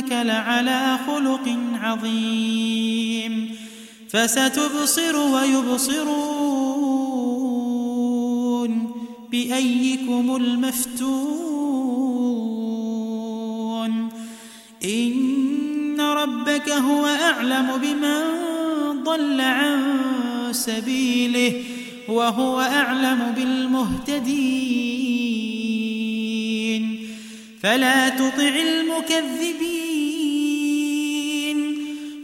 وإنك لعلى خلق عظيم فستبصر ويبصرون بأيكم المفتون إن ربك هو أعلم بمن ضل عن سبيله وهو أعلم بالمهتدين فلا تطع المكذبين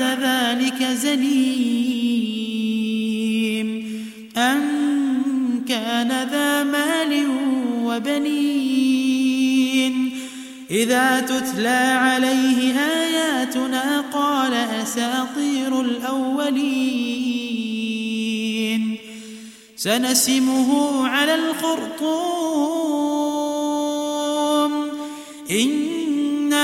ذلك زليم أن كان ذا مال وبنين. إذا تتلى عليه آياتنا قال أساطير الأولين. سنسمه على الخرطوم.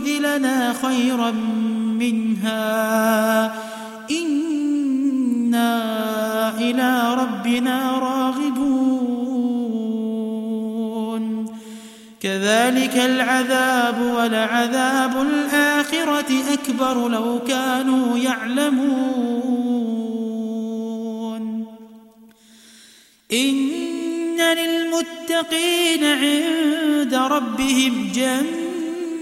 يبدلنا خيرا منها. إنا إلى ربنا راغبون. كذلك العذاب ولعذاب الآخرة أكبر لو كانوا يعلمون. إن للمتقين عند ربهم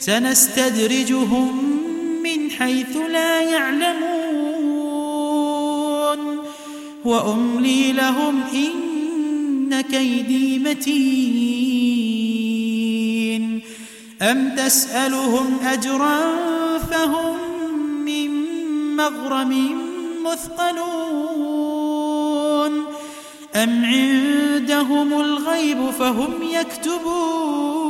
سنستدرجهم من حيث لا يعلمون. وأملي لهم إن كيدي متين. أم تسألهم أجرا فهم من مغرم مثقلون. أم عندهم الغيب فهم يكتبون.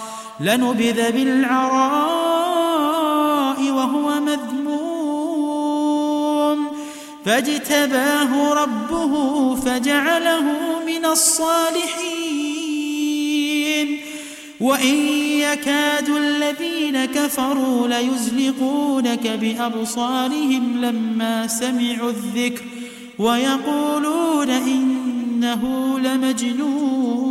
لنبذ بالعراء وهو مذموم. فاجتباه ربه فجعله من الصالحين. وإن يكاد الذين كفروا ليزلقونك بأبصارهم لما سمعوا الذكر ويقولون إنه لمجنون.